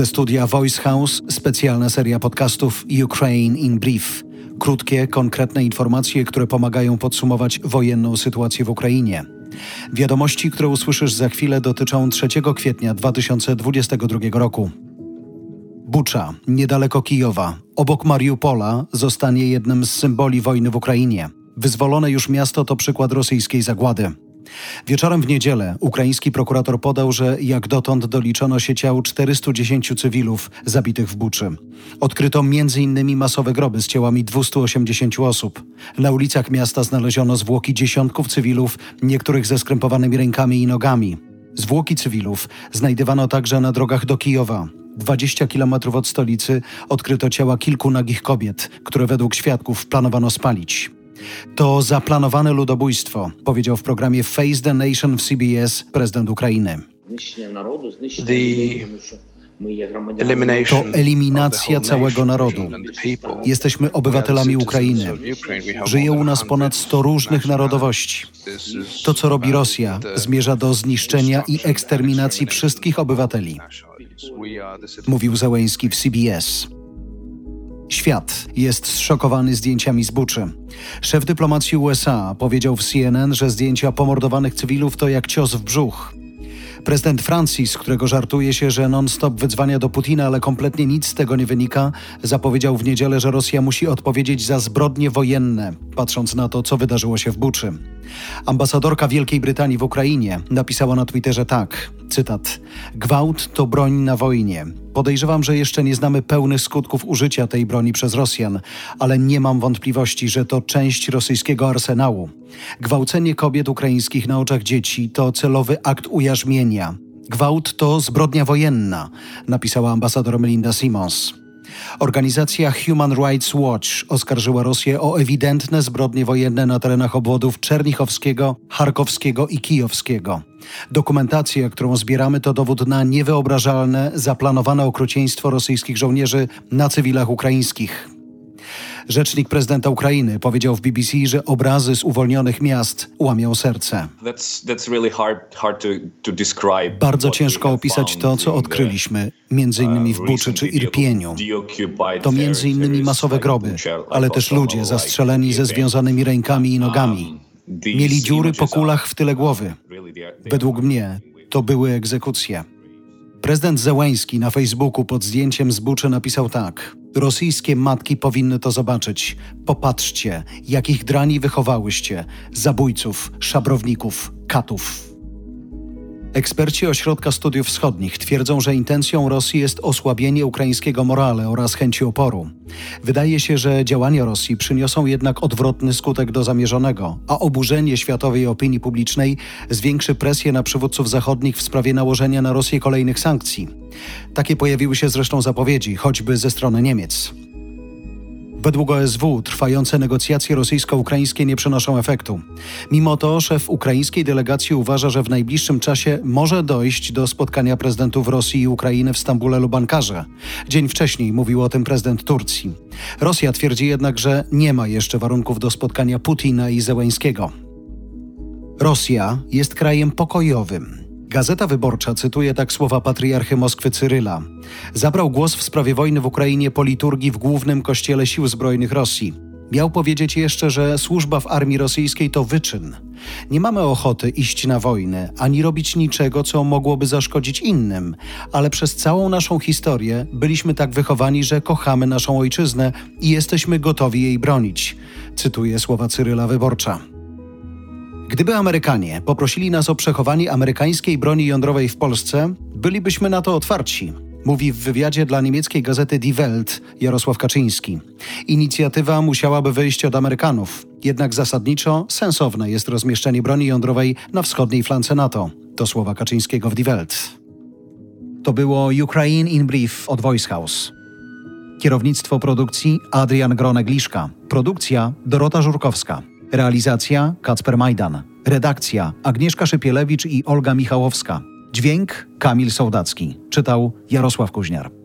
Ze studia Voice House specjalna seria podcastów Ukraine in Brief. Krótkie, konkretne informacje, które pomagają podsumować wojenną sytuację w Ukrainie. Wiadomości, które usłyszysz za chwilę, dotyczą 3 kwietnia 2022 roku. Bucza, niedaleko Kijowa, obok Mariupola, zostanie jednym z symboli wojny w Ukrainie. Wyzwolone już miasto to przykład rosyjskiej zagłady. Wieczorem w niedzielę ukraiński prokurator podał, że jak dotąd doliczono się ciał 410 cywilów zabitych w Buczy. Odkryto m.in. masowe groby z ciałami 280 osób. Na ulicach miasta znaleziono zwłoki dziesiątków cywilów, niektórych ze skrępowanymi rękami i nogami. Zwłoki cywilów znajdywano także na drogach do Kijowa. 20 kilometrów od stolicy odkryto ciała kilku nagich kobiet, które według świadków planowano spalić. To zaplanowane ludobójstwo, powiedział w programie Face the Nation w CBS prezydent Ukrainy. To eliminacja całego narodu. Jesteśmy obywatelami Ukrainy. Żyje u nas ponad 100 różnych narodowości. To, co robi Rosja, zmierza do zniszczenia i eksterminacji wszystkich obywateli. Mówił Załęski w CBS. Świat jest zszokowany zdjęciami z Buczy. Szef dyplomacji USA powiedział w CNN, że zdjęcia pomordowanych cywilów to jak cios w brzuch. Prezydent Francji, z którego żartuje się, że non-stop wydzwania do Putina, ale kompletnie nic z tego nie wynika, zapowiedział w niedzielę, że Rosja musi odpowiedzieć za zbrodnie wojenne, patrząc na to, co wydarzyło się w Buczy. Ambasadorka Wielkiej Brytanii w Ukrainie napisała na Twitterze tak, cytat, Gwałt to broń na wojnie. Podejrzewam, że jeszcze nie znamy pełnych skutków użycia tej broni przez Rosjan, ale nie mam wątpliwości, że to część rosyjskiego arsenału. Gwałcenie kobiet ukraińskich na oczach dzieci to celowy akt ujarzmienia. Gwałt to zbrodnia wojenna, napisała ambasador Melinda Simons. Organizacja Human Rights Watch oskarżyła Rosję o ewidentne zbrodnie wojenne na terenach obwodów Czernichowskiego, Charkowskiego i Kijowskiego. Dokumentacja, którą zbieramy, to dowód na niewyobrażalne, zaplanowane okrucieństwo rosyjskich żołnierzy na cywilach ukraińskich. Rzecznik prezydenta Ukrainy powiedział w BBC, że obrazy z uwolnionych miast łamią serce. Bardzo ciężko opisać to, co odkryliśmy, między innymi w uh, Buczy czy Irpieniu. To między innymi masowe groby, ale też ludzie zastrzeleni ze związanymi rękami i nogami. Um, Mieli dziury po kulach w tyle głowy. Według mnie to były egzekucje. Prezydent Zełęński na Facebooku pod zdjęciem z Buczy napisał tak. Rosyjskie matki powinny to zobaczyć. Popatrzcie, jakich drani wychowałyście. Zabójców, szabrowników, katów. Eksperci Ośrodka Studiów Wschodnich twierdzą, że intencją Rosji jest osłabienie ukraińskiego morale oraz chęci oporu. Wydaje się, że działania Rosji przyniosą jednak odwrotny skutek do zamierzonego, a oburzenie światowej opinii publicznej zwiększy presję na przywódców zachodnich w sprawie nałożenia na Rosję kolejnych sankcji. Takie pojawiły się zresztą zapowiedzi, choćby ze strony Niemiec. Według OSW trwające negocjacje rosyjsko-ukraińskie nie przynoszą efektu. Mimo to szef ukraińskiej delegacji uważa, że w najbliższym czasie może dojść do spotkania prezydentów Rosji i Ukrainy w Stambule lub Ankarze. Dzień wcześniej mówił o tym prezydent Turcji. Rosja twierdzi jednak, że nie ma jeszcze warunków do spotkania Putina i Zełańskiego. Rosja jest krajem pokojowym. Gazeta Wyborcza cytuje tak słowa patriarchy Moskwy Cyryla. Zabrał głos w sprawie wojny w Ukrainie po liturgii w głównym kościele sił zbrojnych Rosji. Miał powiedzieć jeszcze, że służba w armii rosyjskiej to wyczyn. Nie mamy ochoty iść na wojnę, ani robić niczego, co mogłoby zaszkodzić innym, ale przez całą naszą historię byliśmy tak wychowani, że kochamy naszą ojczyznę i jesteśmy gotowi jej bronić. Cytuję słowa Cyryla Wyborcza. Gdyby Amerykanie poprosili nas o przechowanie amerykańskiej broni jądrowej w Polsce, bylibyśmy na to otwarci. Mówi w wywiadzie dla niemieckiej gazety Die Welt Jarosław Kaczyński. Inicjatywa musiałaby wyjść od Amerykanów, jednak zasadniczo sensowne jest rozmieszczenie broni jądrowej na wschodniej flance NATO. To słowa Kaczyńskiego w Die Welt. To było Ukraine in Brief od Voice House. Kierownictwo produkcji Adrian Gronegliszka. Produkcja Dorota Żurkowska. Realizacja Kacper Majdan. Redakcja Agnieszka Szypielewicz i Olga Michałowska. Dźwięk Kamil Sołdacki. Czytał Jarosław Kuźniar.